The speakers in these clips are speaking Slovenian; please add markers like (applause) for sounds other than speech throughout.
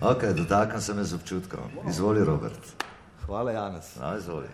Ok, dotaknem se me z občutkom. Izvoli, Robert. Hvala, Janes. No, izvoli.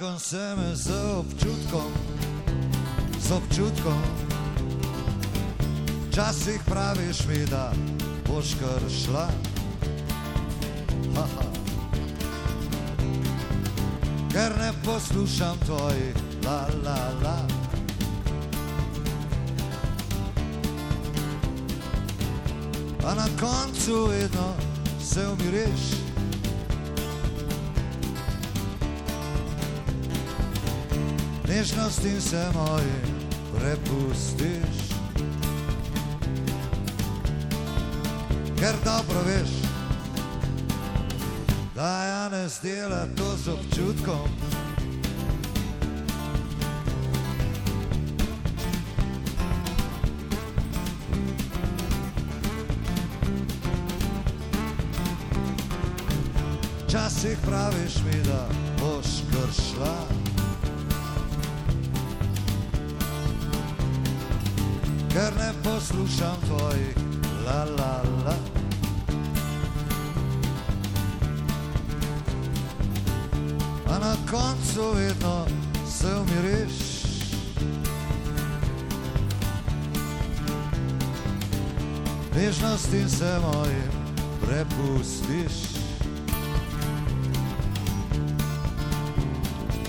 Dotaknem se me z občutkom, z občutkom. Včasih praviš mi, da boš kar šla. Haha. Ker ne poslušam tvojih la la la. A na koncu vedno se umiriš. Nežnostim se mojim prepustiš. Ker dobro veš, da ja ne zdela to z občutkom. Včasih praviš mi, da boš kar poslušam tvojih la la la. A na koncu vedno se umiriš. Nežnostim se mojim prepustiš.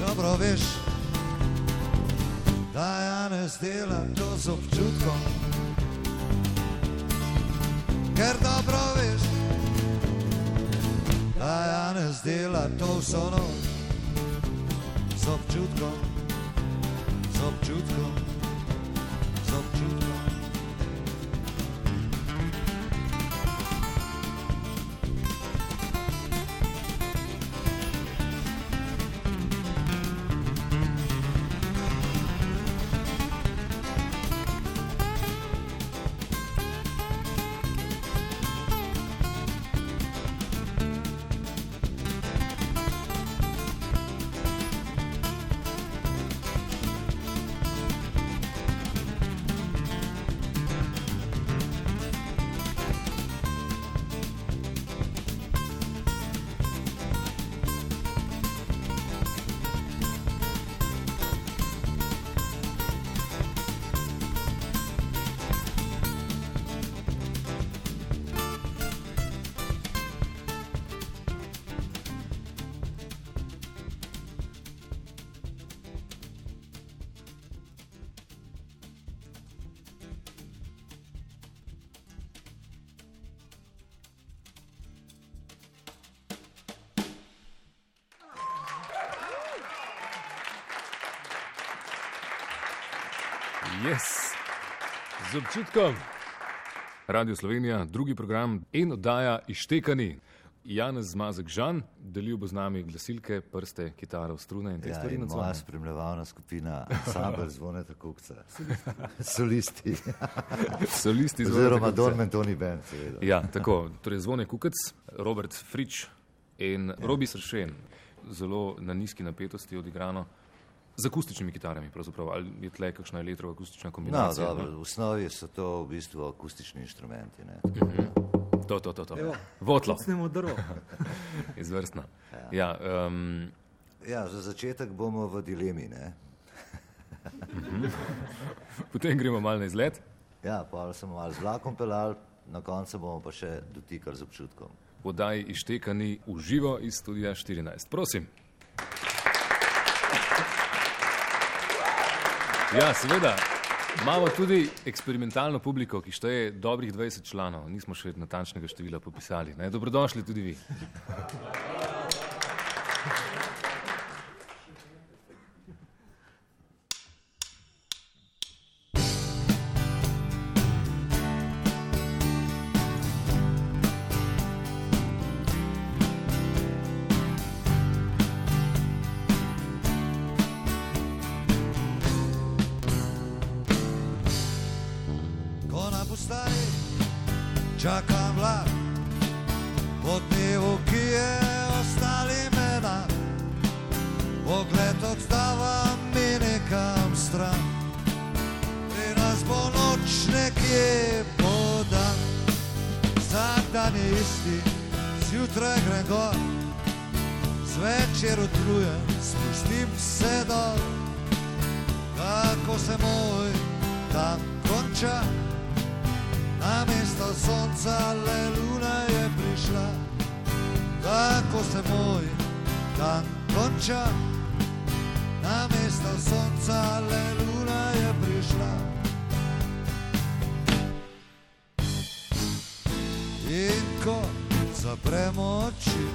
Dobro veš, da ja ne zdelam to z občutkom. Ker dobro veš, da ja ne zdela to vso noč. Z občutkom, z občutkom, Yes. Z občutkom. Radio Slovenija, drugi program in oddaja Ištekani. Janez Zmazek Žan, delil bo z nami glasilke, prste, kitaro, strune in te Ja, stvari in na moja spremljevalna skupina, Sabr (laughs) zvone tako, solisti. (laughs) (laughs) Solisti zvone Oziroma. Dormen Tony Band, seveda. Ja, tako, torej zvone Kukec, Robert Frič in Robi Sršen. Zelo na nizki napetosti odigrano. Z akustičnimi kitarami, pravzaprav, ali je tle kakšna elektroakustična No, kombinacija? dobro, v osnovi so to v bistvu akustični inštrumenti. Ne? To, to, to. to. Evo. Votlo, Snemo drvo. (laughs) izvrstna. Ja, um, Ja, za začetek bomo v dilemi. Ne? potem gremo malo na izlet. Ja, pa smo malo z vlakom pelali, na koncu bomo pa še dotikali z občutkom. Podaj ištekani v živo iz studia 14. Prosim. Ja, seveda. Imamo tudi eksperimentalno publiko, ki šteje dobrih 20 članov. Nismo še natančnega števila popisali. Ne? Dobrodošli tudi vi. Postaji čakam vlak, po dnevu, ki je ostali mena, pogled odstava mi nekam stran. Pri nas bo noč nekje podan, vsak dan je isti, zjutraj grem gor, zvečer utrujen, spustim se dol, kako se moj dan konča. Na mesto sonca le luna je prišla, kako se moj dan konča. Na mesto sonca le luna je prišla. In ko zapremo oči,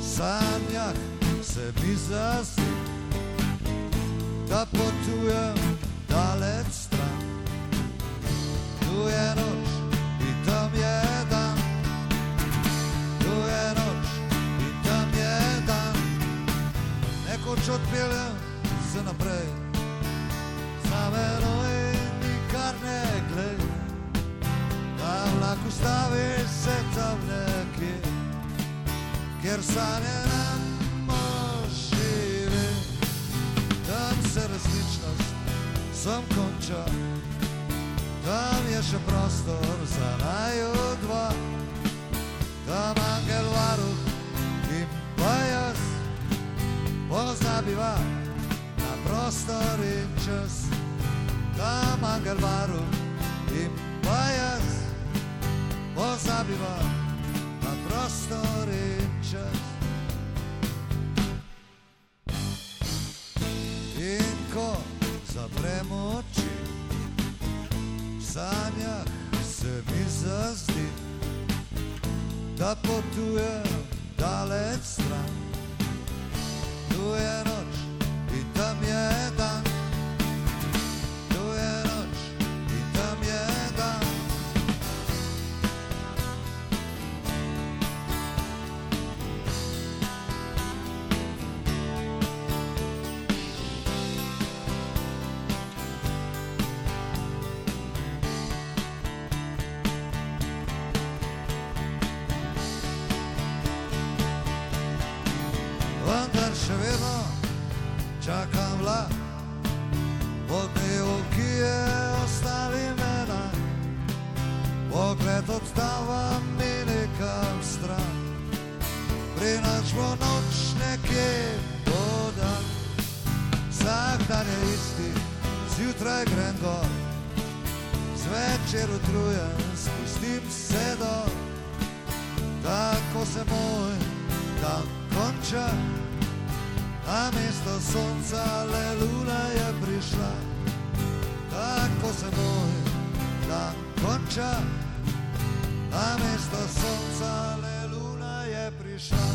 sanjah se mi zazdi, da potujem daleč stran. Tu je noč in tam je dan, tu je noč in tam je dan. Nekoč odpeljem se naprej, za menoj nikar ne glej. Da vlak ustavi se tam nekje, kjer sanje čas. Tam angel je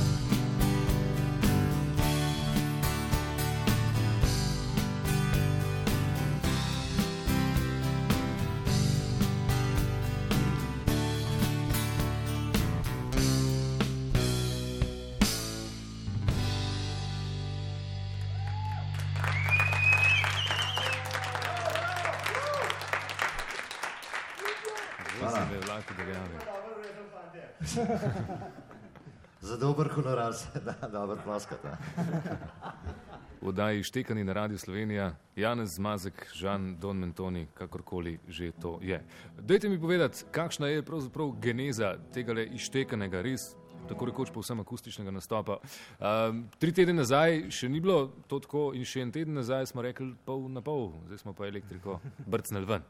(laughs) Za dober honorar se da dobro ploskati. ne. V oddaji Štekani na Radiu Slovenija, Janez Zmazek, Žan Don Mentoni, kakorkoli že to je. Dajte mi povedati, kakšna je pravzaprav geneza tega ištekanega, res tako rekoč povsem akustičnega nastopa. Um, tri tedne nazaj še ni bilo to tako in še en teden nazaj smo rekli pol na pol, zdaj smo pa elektriko brcnili ven.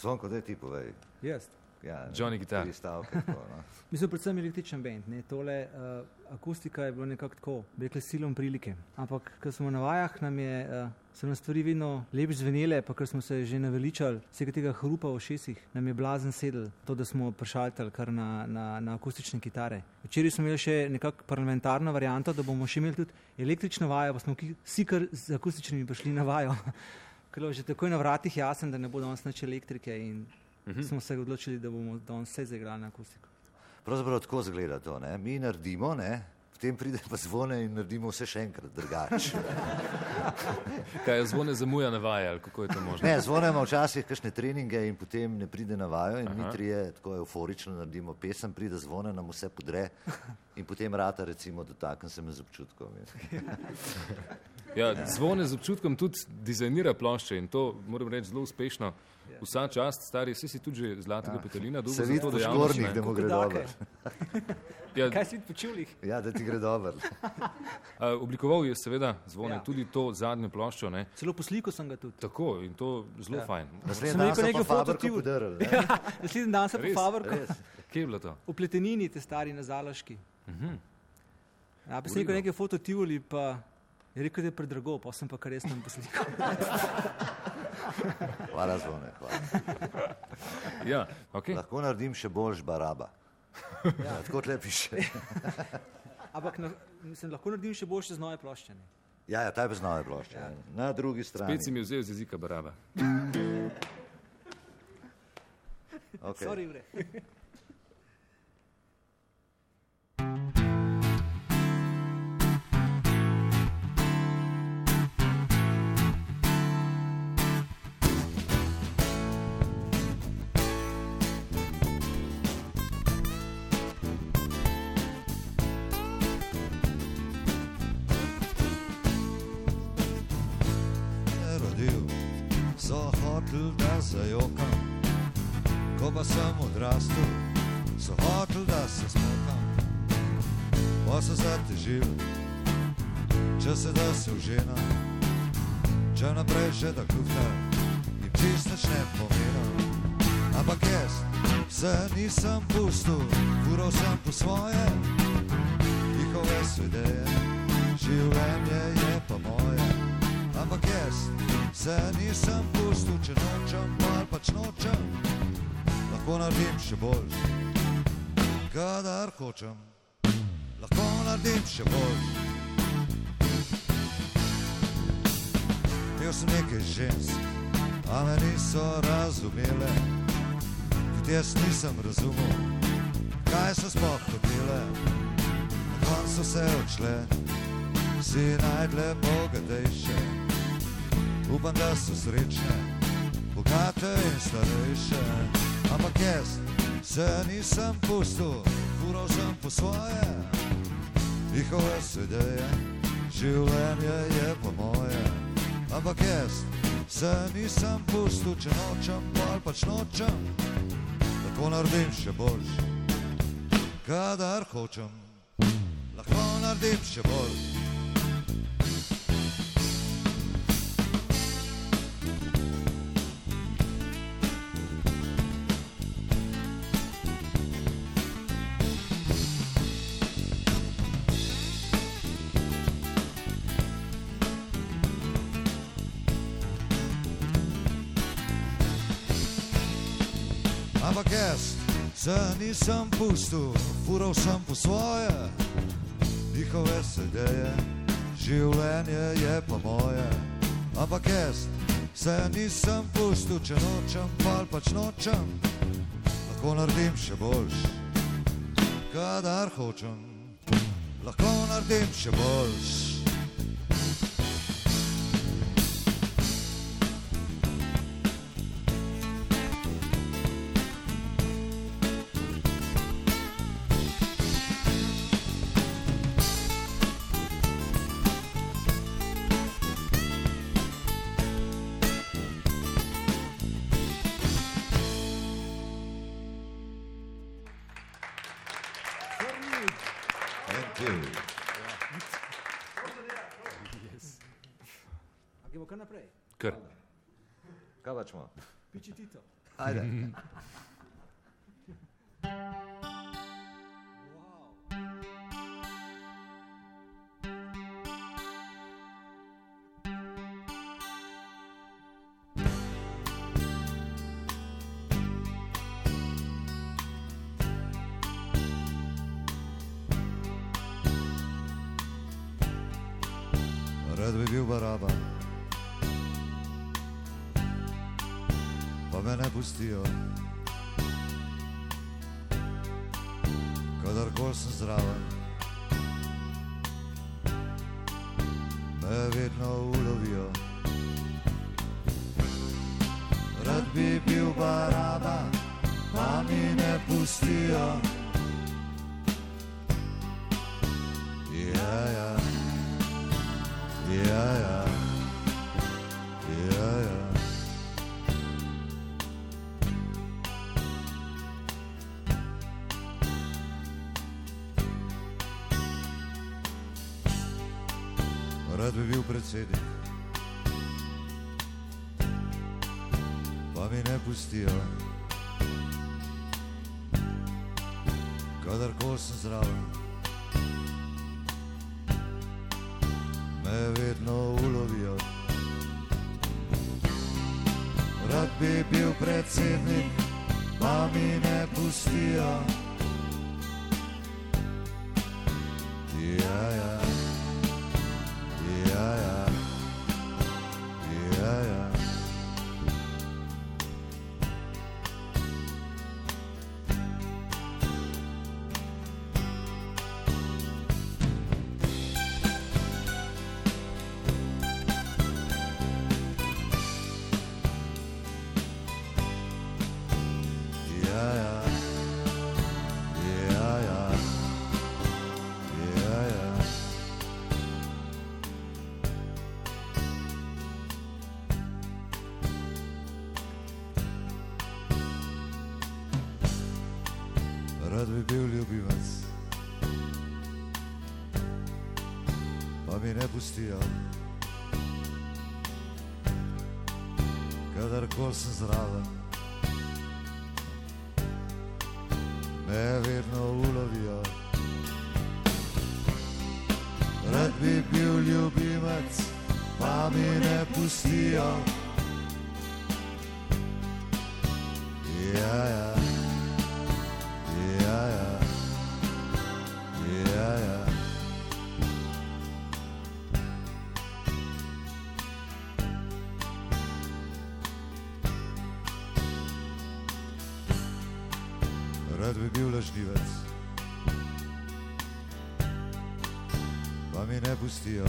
Zvonko, daj ti povej. Jaz. Ja, Johnny Guitar. Stavke. Tako, no. (laughs) Mi smo predvsem električen bend, ne? tole uh, akustika je bila nekako tako, bi rekli silom prilike. Ampak, ko smo na vajah, nam je, uh, so nam stvari vedno lepo zvenele, pa ker smo se že naveličali vsega tega hrupa v šesih, nam je blazen sedel, to, da smo prešaltali kar na, na, na akustične kitare. Včeraj smo imeli še nekako parlamentarno varianto, da bomo še imeli tudi električno vajo, pa smo ki- vsi kar z akustičnimi prišli na vajo. (laughs) Ker je bilo že takoj na vratih jasen, da ne bo danes nič elektrike in Mhm. smo se odločili, da bomo danes vse zaigrali na akustiko. Pravzaprav tako zgleda to. Ne? Mi naredimo, ne? potem pride pa zvone in naredimo vse še enkrat drugače. (laughs) Kaj je zvone zamuja na vaje, ali kako je to možno? Ne, zvonimo včasih kakšne treninge in potem ne pride na vajo in mi Aha. trije tako euforično naredimo pesem, pride zvone, nam vse podre (laughs) in potem rata recimo dotaknem se me z občutkom. Ja, zvone z občutkom tudi dizajnira plošče in to moram reči zelo uspešno. Vsa čast, stari, si tudi že zlatega ja. petelina, Se dobil vidi za to po dejavnost. škornjih, ne. da mu gre dobro. (laughs) Ja, Kaj si po čulih? Ja, da ti gre dobro. a, oblikoval je seveda zvone, Ja. tudi to zadnjo ploščo. Ne. Celo po sliku sem ga tudi. Tako in to zelo ja. fajn. Naslednji Sem dan so pa nekaj fototiv. ne. (laughs) Ja, naslednji dan sem po Res? Favrku Kje je bilo to? v pletenini, te stari na Zaloški. Mhm. Ja, pa sem rekel nekaj fototivoli, pa je rekel, da je predrago, pa sem pa kar res tam poslikal. (laughs) Hvala zvone. Hvala. Ja, okay. Lahko naredim še boljš baraba. Ja, tako tle piše. (laughs) Ampak na, mislim, lahko naredim še boljše z nove plošče. ne. Ja, ja, ta je pa z nove plošče. Ja. Na drugi strani. Spet si mi vzel iz jezika baraba. Okay. Sorry, vre. (laughs) naprej še da klufta, jim čist nič ne pomeni. Ampak jaz se nisem pustil, fural sem po svoje, njihove so ideje, življenje je pa moje. Ampak jaz se nisem pustil, če nočem, ali pač nočem, lahko naredim še bolj, kadar hočem, lahko naredim še bolj. Imel sem nekaj žensk, a me niso razumele, tudi jaz nisem razumel, kaj so sploh hotele. Na koncu se odšle, si najdle bogatejše. Upam, da so srečne, bogate in starejše. Ampak jaz se nisem pustil, fural sem po svoje. Njihove so ideje, življenje je pa moje. Ampak jaz se nisem pustil, če nočem, pa pač nočem. Lahko naredim še boljš, kadar hočem. Lahko naredim še bolj. Se nisem pustil, fural sem po svoje, njihove sedeje, življenje je pa moje. Ampak jaz se nisem pustil, če nočem, pa pač nočem, lahko naredim še boljš, kadar hočem, lahko naredim še boljš. A gremo kar naprej. Kar. Kaj pač smo? Piči Tito. Ajde. (laughs) predsednik, pa mi ne pustijo. Kadarkoli sem zraven, me vedno ulovijo. Rad bi bil predsednik, pa mi ne pustijo. Bil lažnivec, pa mi ne pustijo.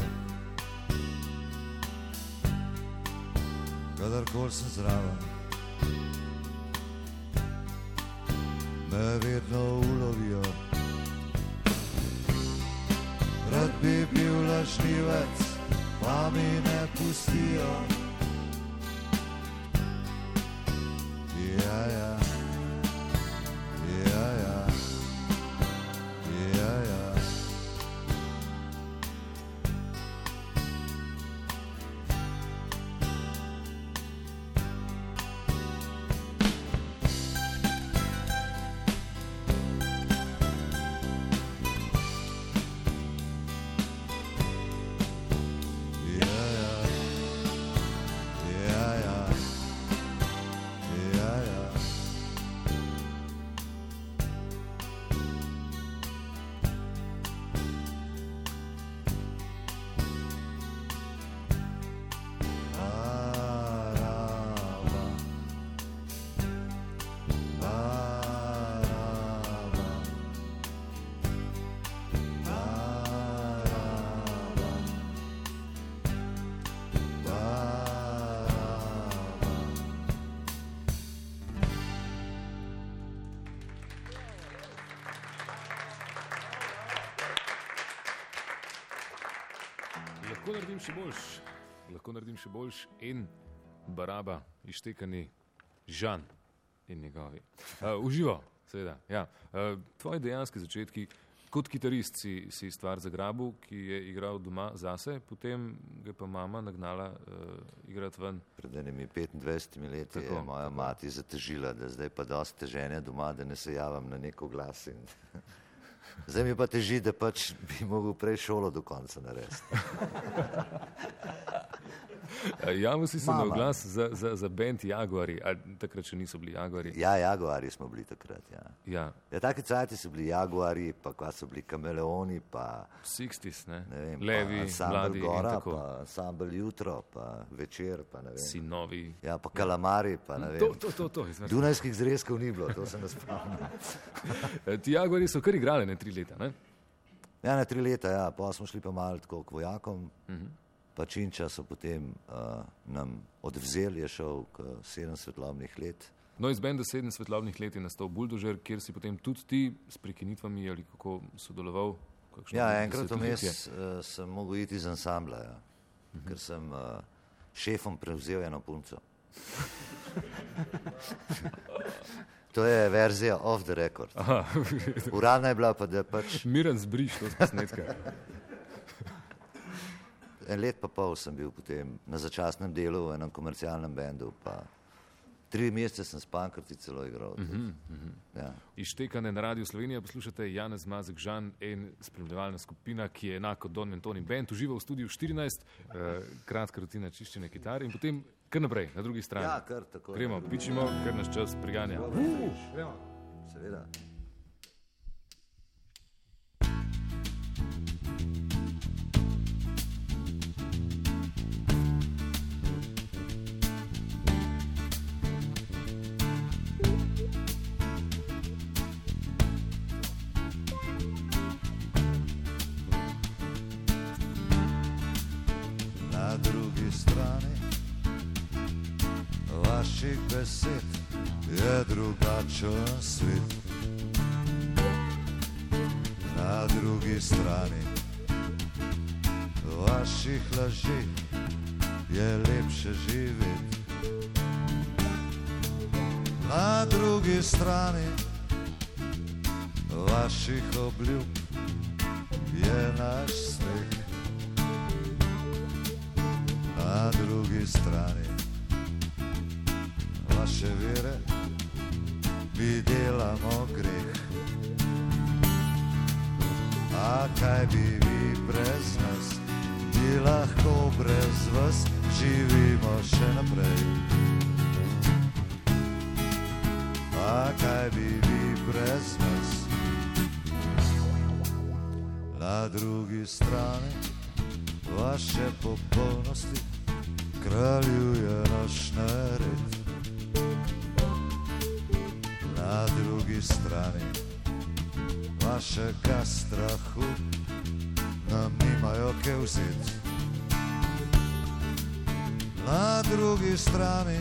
Kadarkoli sem zraven, me vedno ulovijo. Rad bi bil lažnivec, pa mi ne pustijo. Naredim še boljš, lahko naredim še boljš in baraba, ištekani Žan in njegovi. Uh, uživo, seveda. Ja. Uh, tvoji dejanski začetki, kot kitarist si, si stvar zagrabil, ki je igral doma zase, potem ga je pa mama nagnala uh, igrati ven. Pred enimi 25 leti Tako, je moja tako. mati zatežila, da zdaj pa dosti teženja doma, da ne se javim na neko glas. In... Zdaj mi pa teži, da pač bi mogel prej šolo do konca narediti. (laughs) Javno si se na oglas za, za, za bend Jaguari, a takrat še niso bili Jaguari. Ja, jaguari smo bili takrat. Ja. Ja, Ja, take cajti so bili jaguari, pa kva so bili kameleoni, pa 60s, ne? ne vem, Levi, in gora, pa ansambl jutro, pa večer, pa ne vem. Sinovi. Ja, pa kalamari, pa ne To, vem. to, to, to. izvrstno. Dunajskih zrezkov ni bilo, to se ne spomnim. (laughs) E, Ti Jaguari so kar igrali ne tri leta, ne? Ja, na tri leta, ja, pa smo šli pa malo tako k vojakom. Pa Činča so potem uh, nam odvzeli, je šel k sedem svetlobnih let. No, iz benda sedem svetlobnih let je nastal Buldožer, kjer si potem tudi ti s prekinitvami ali kako sodeloval. Ja, enkrat vmes uh, sem mogel iti iz ansambla, ja, ker sem uh, šefom prevzel eno punco. To je verzija off the record. Aha, Uradna je bila pa, da pač miren zbriš to posnetka. En let pa pol sem bil potem na začasnem delu v enem komercialnem bendu, tri mesece sem s pankrti celo igral. Ja. Ištekane na Radio Slovenija poslušate Janez Mazek Žan in spremljevalna skupina, ki je enako Don Mentoni Band, uživa v studiu 14, eh, kratka rutina čiščenja kitare in potem kar naprej, na drugi strani. ja, kar tako. Gremo, pičimo, ker nas čas priganja. Seveda. Vaših besed je drugačen svet. Na drugi strani vaših laži je lepše živeti. Na drugi strani vaših obljub je naš smeh na drugi strani vaše vere mi delamo greh. A kaj bi vi brez nas, mi lahko brez vas živimo še naprej. A kaj bi vi brez nas, na drugi strani vaše popolnosti kraljuje naš nered. Na drugi strani vašega strahu nam nimajo kaj vzeti. Na drugi strani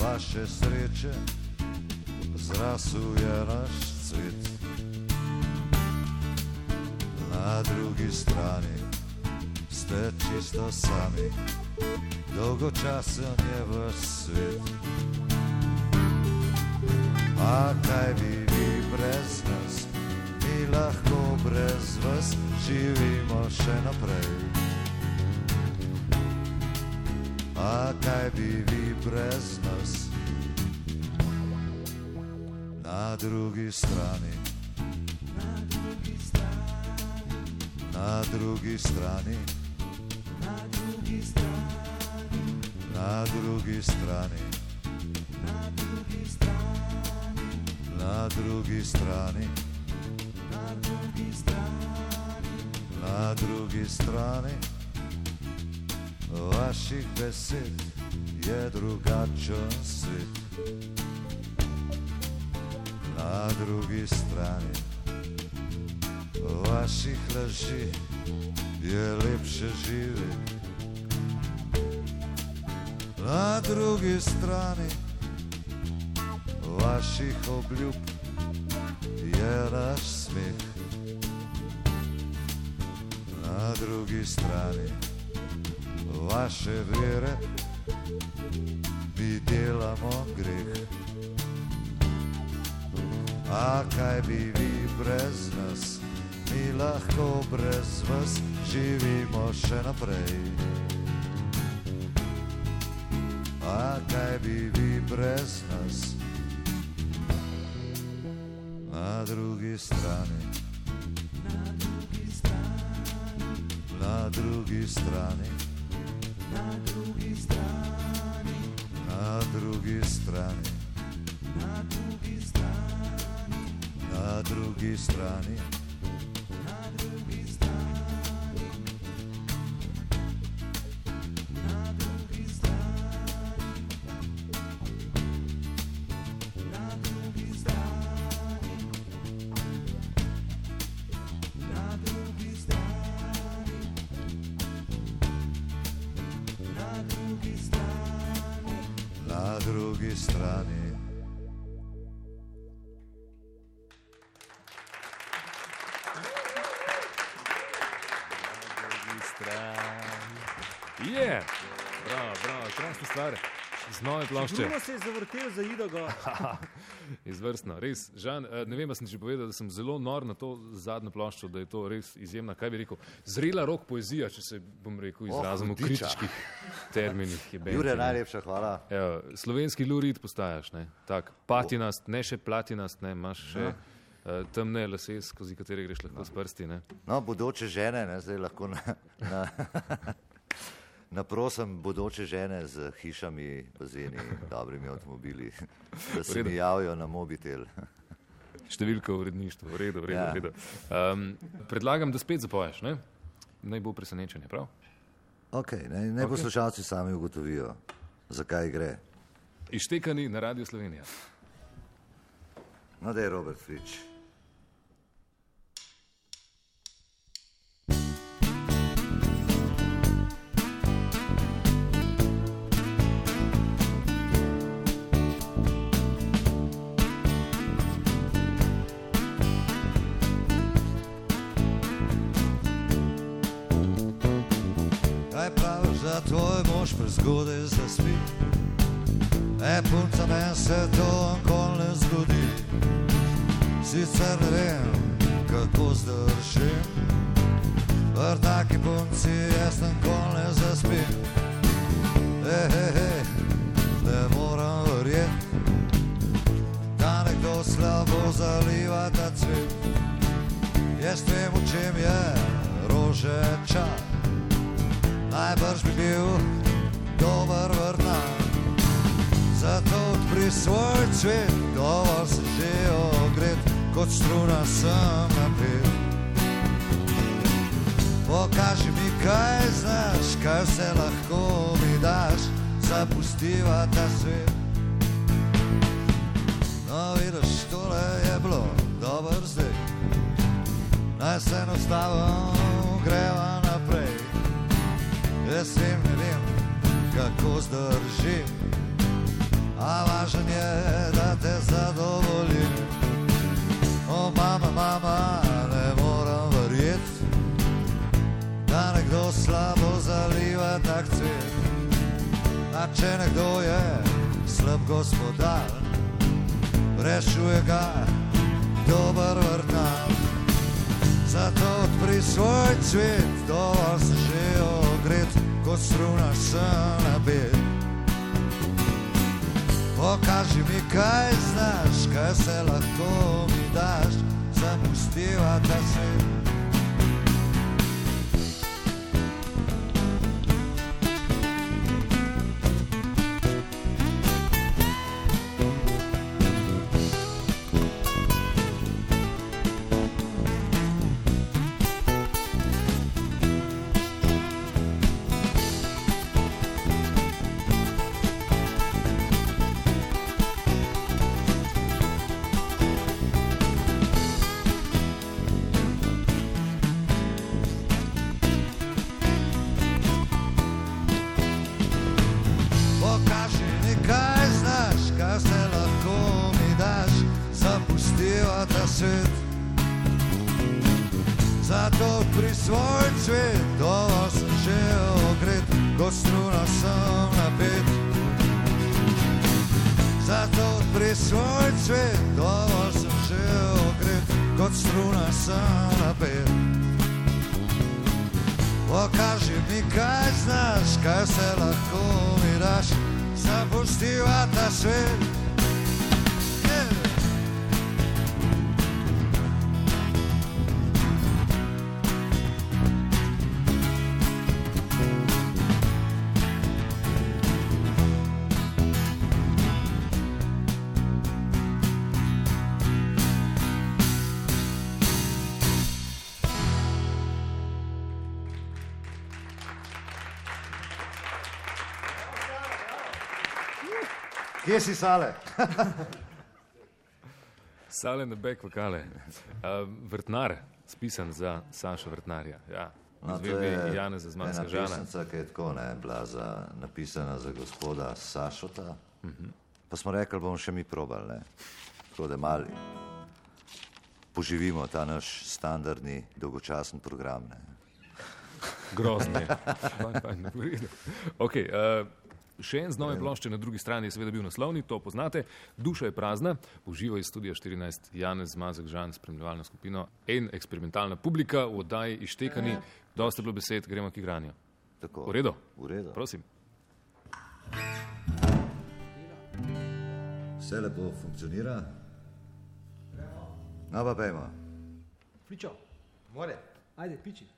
vaše sreče zrasuje naš cvet. Na drugi strani ste čisto sami, dolgočasen je vaš svet. A kaj bi vi brez nas, mi lahko brez vas živimo še naprej. A kaj bi vi brez nas, na drugi strani. Na drugi strani, na drugi strani, na drugi strani, na na drugi strani, na drugi strani. Vaših besed je drugačen svet. Na drugi strani. Vaših laži je lepše živeti. Na drugi strani. Vaših obljub je naš smeh. Na drugi strani vaše vere mi delamo greh. A kaj bi vi brez nas, mi lahko brez vas živimo še naprej. A kaj bi vi brez nas, na drugi strani, na drugi strani, Na drugi strani, na drugi strani, na drugi strani, na drugi strani. Na Je, bravo, bravo, krasna stvar. Z nove plošče. Bruno se je zavrtel za Idogo. Izvrstno, res. Žan, eh, ne vem, sem že povedal, da sem zelo nor na to zadnjo ploščo, da je to res izjemna, kaj bi rekel, zrela rok poezija, če se bom rekel, izrazim v hudiča. kritičkih terminih. Jure, najlepša hvala. Evo, slovenski lurid postajaš, ne? tak patinast, ne še platinast, ne, imaš še uh, temne lase, skozi katere greš lahko s prsti. Ne? No, bodoče žene, ne, zdaj lahko na, na, naprosim bodoče žene z hišami, bazeni, dobrimi avtomobili, da se mi javijo na mobitel. Številka v uredništvu, v redu, v redu. Ja. v redu. Um, predlagam, da spet zapoješ, ne? naj bo presenečenje, prav? Okay, ne, naj Ok. poslušalci sami ugotovijo, zakaj gre. Ištekani na Radio Slovenija. No, da je Robert Frič. Da tvoj mož prezgodaj zaspi? E, punca, meni se to nikoli ne zgodi. Sicer ne vem, kako zdržim, v taki punci jaz nikoli ne zaspim. Hej, hej, hej, ne moram verjeti, da nekdo slabo zaliva ta cvet. Jaz vem, v čem je rože čas najbrž bi bil dober vrtnar. Zato odpri svoj cvet, dovolj se že ogret, kot struna sem napet. Pokaži mi, kaj znaš, kaj vse lahko mi daš, zapustiva ta svet. No, vidiš, tole je bilo dober zdaj, naj se enostavno greva kako zdržim, a važen je, da te zadovoljim. O, mama, mama, ne moram verjeti, da nekdo slabo zaliva tak cvet. A če nekdo je slab gospodar, rešuje ga dober vrtnar. Zato odpri svoj cvet, dovolj se že ogret, kot struna sem na bed. Pokaži mi, kaj znaš, kaj se lahko mi daš, zapustiva ta svet. Svoj cvet, dovolj sem že ogret, kot struna sem napet. Zato odpri svoj cvet, dovolj sem že ogret, kot struna sem napet. Pokaži mi, kaj znaš, kaj se lahko mi daš, zapustiva ta svet. Kje si sale? (laughs) sale na bek vokale. Uh, vrtnar, spisan za Saša Vrtnarja. Ja. No, je Jana za zmanjska žena. Pesnica, ki je tako ne, bila za, napisana za gospoda Sašota. Uh mhm. -huh. Pa smo rekli, bomo še mi probali, ne. Tako da mali poživimo ta naš standardni dolgočasen program, ne. Grozno je. okay, uh, Še en z nove plošče na drugi strani je seveda bil naslovni, to poznate. Duša je prazna, uživa iz studija 14, Janez Mazek, Žan, spremljevalna skupina in eksperimentalna publika v oddaji Ištekani. Dosta bilo besed, gremo k igranju. Tako. V redu? V redu. Prosim. Vse lepo funkcionira. No, pa pejmo. Fičo. More. Ajde, piči.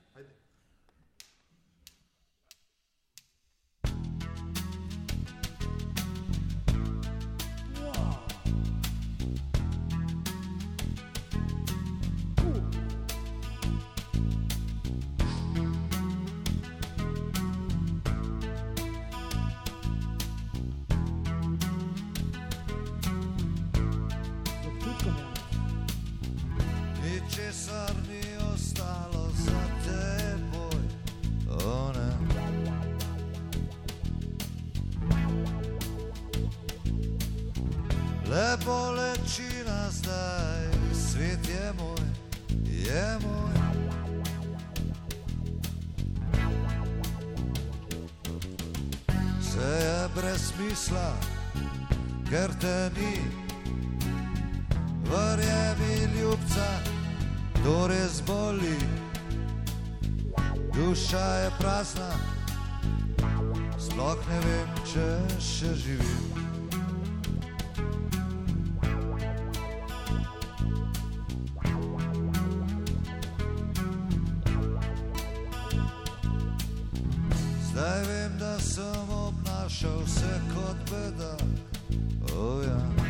Zdaj vem, da sem obnašal vse kot beda, oja. Oh,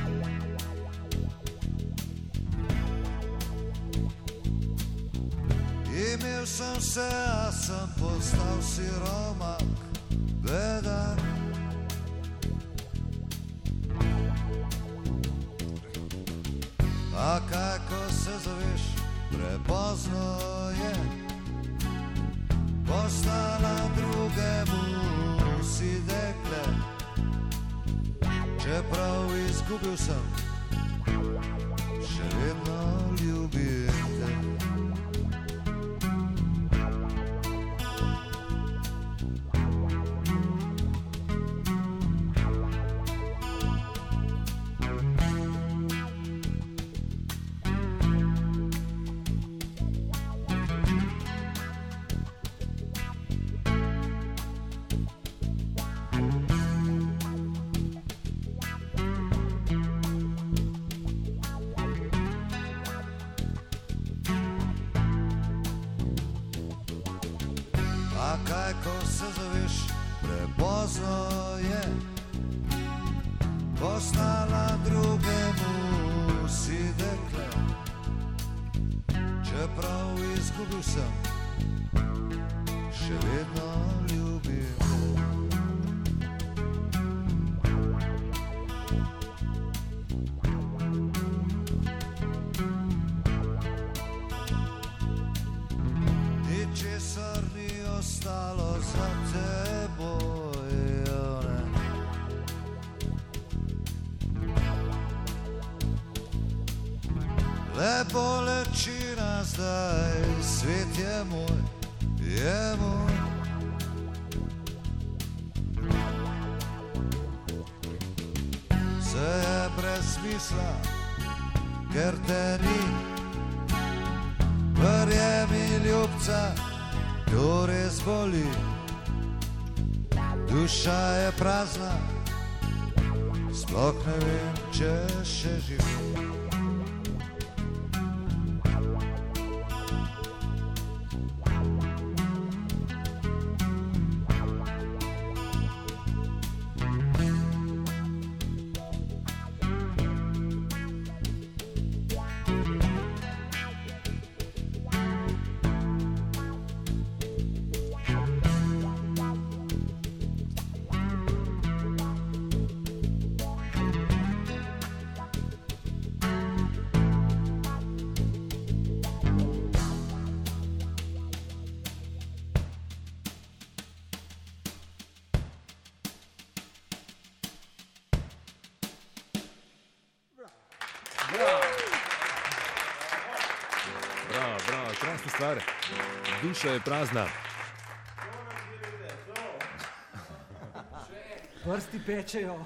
Imel sem se, a sem postal siromak, beden. A kaj, ko se zaveš, prepozno je postala drugemu si dekle, čeprav izgubil sem, še vedno ljubim. kaj, ko se zaviš, prepozno je. Postala drugemu si dekle. Čeprav izgubil sem, še vedno Svet je moj, je moj. Vse je brez smisla, ker te ni. Verjemi ljubca, kdo res boli. Duša je prazna, sploh ne vem, če še živim. Duša je prazna. Prsti pečejo.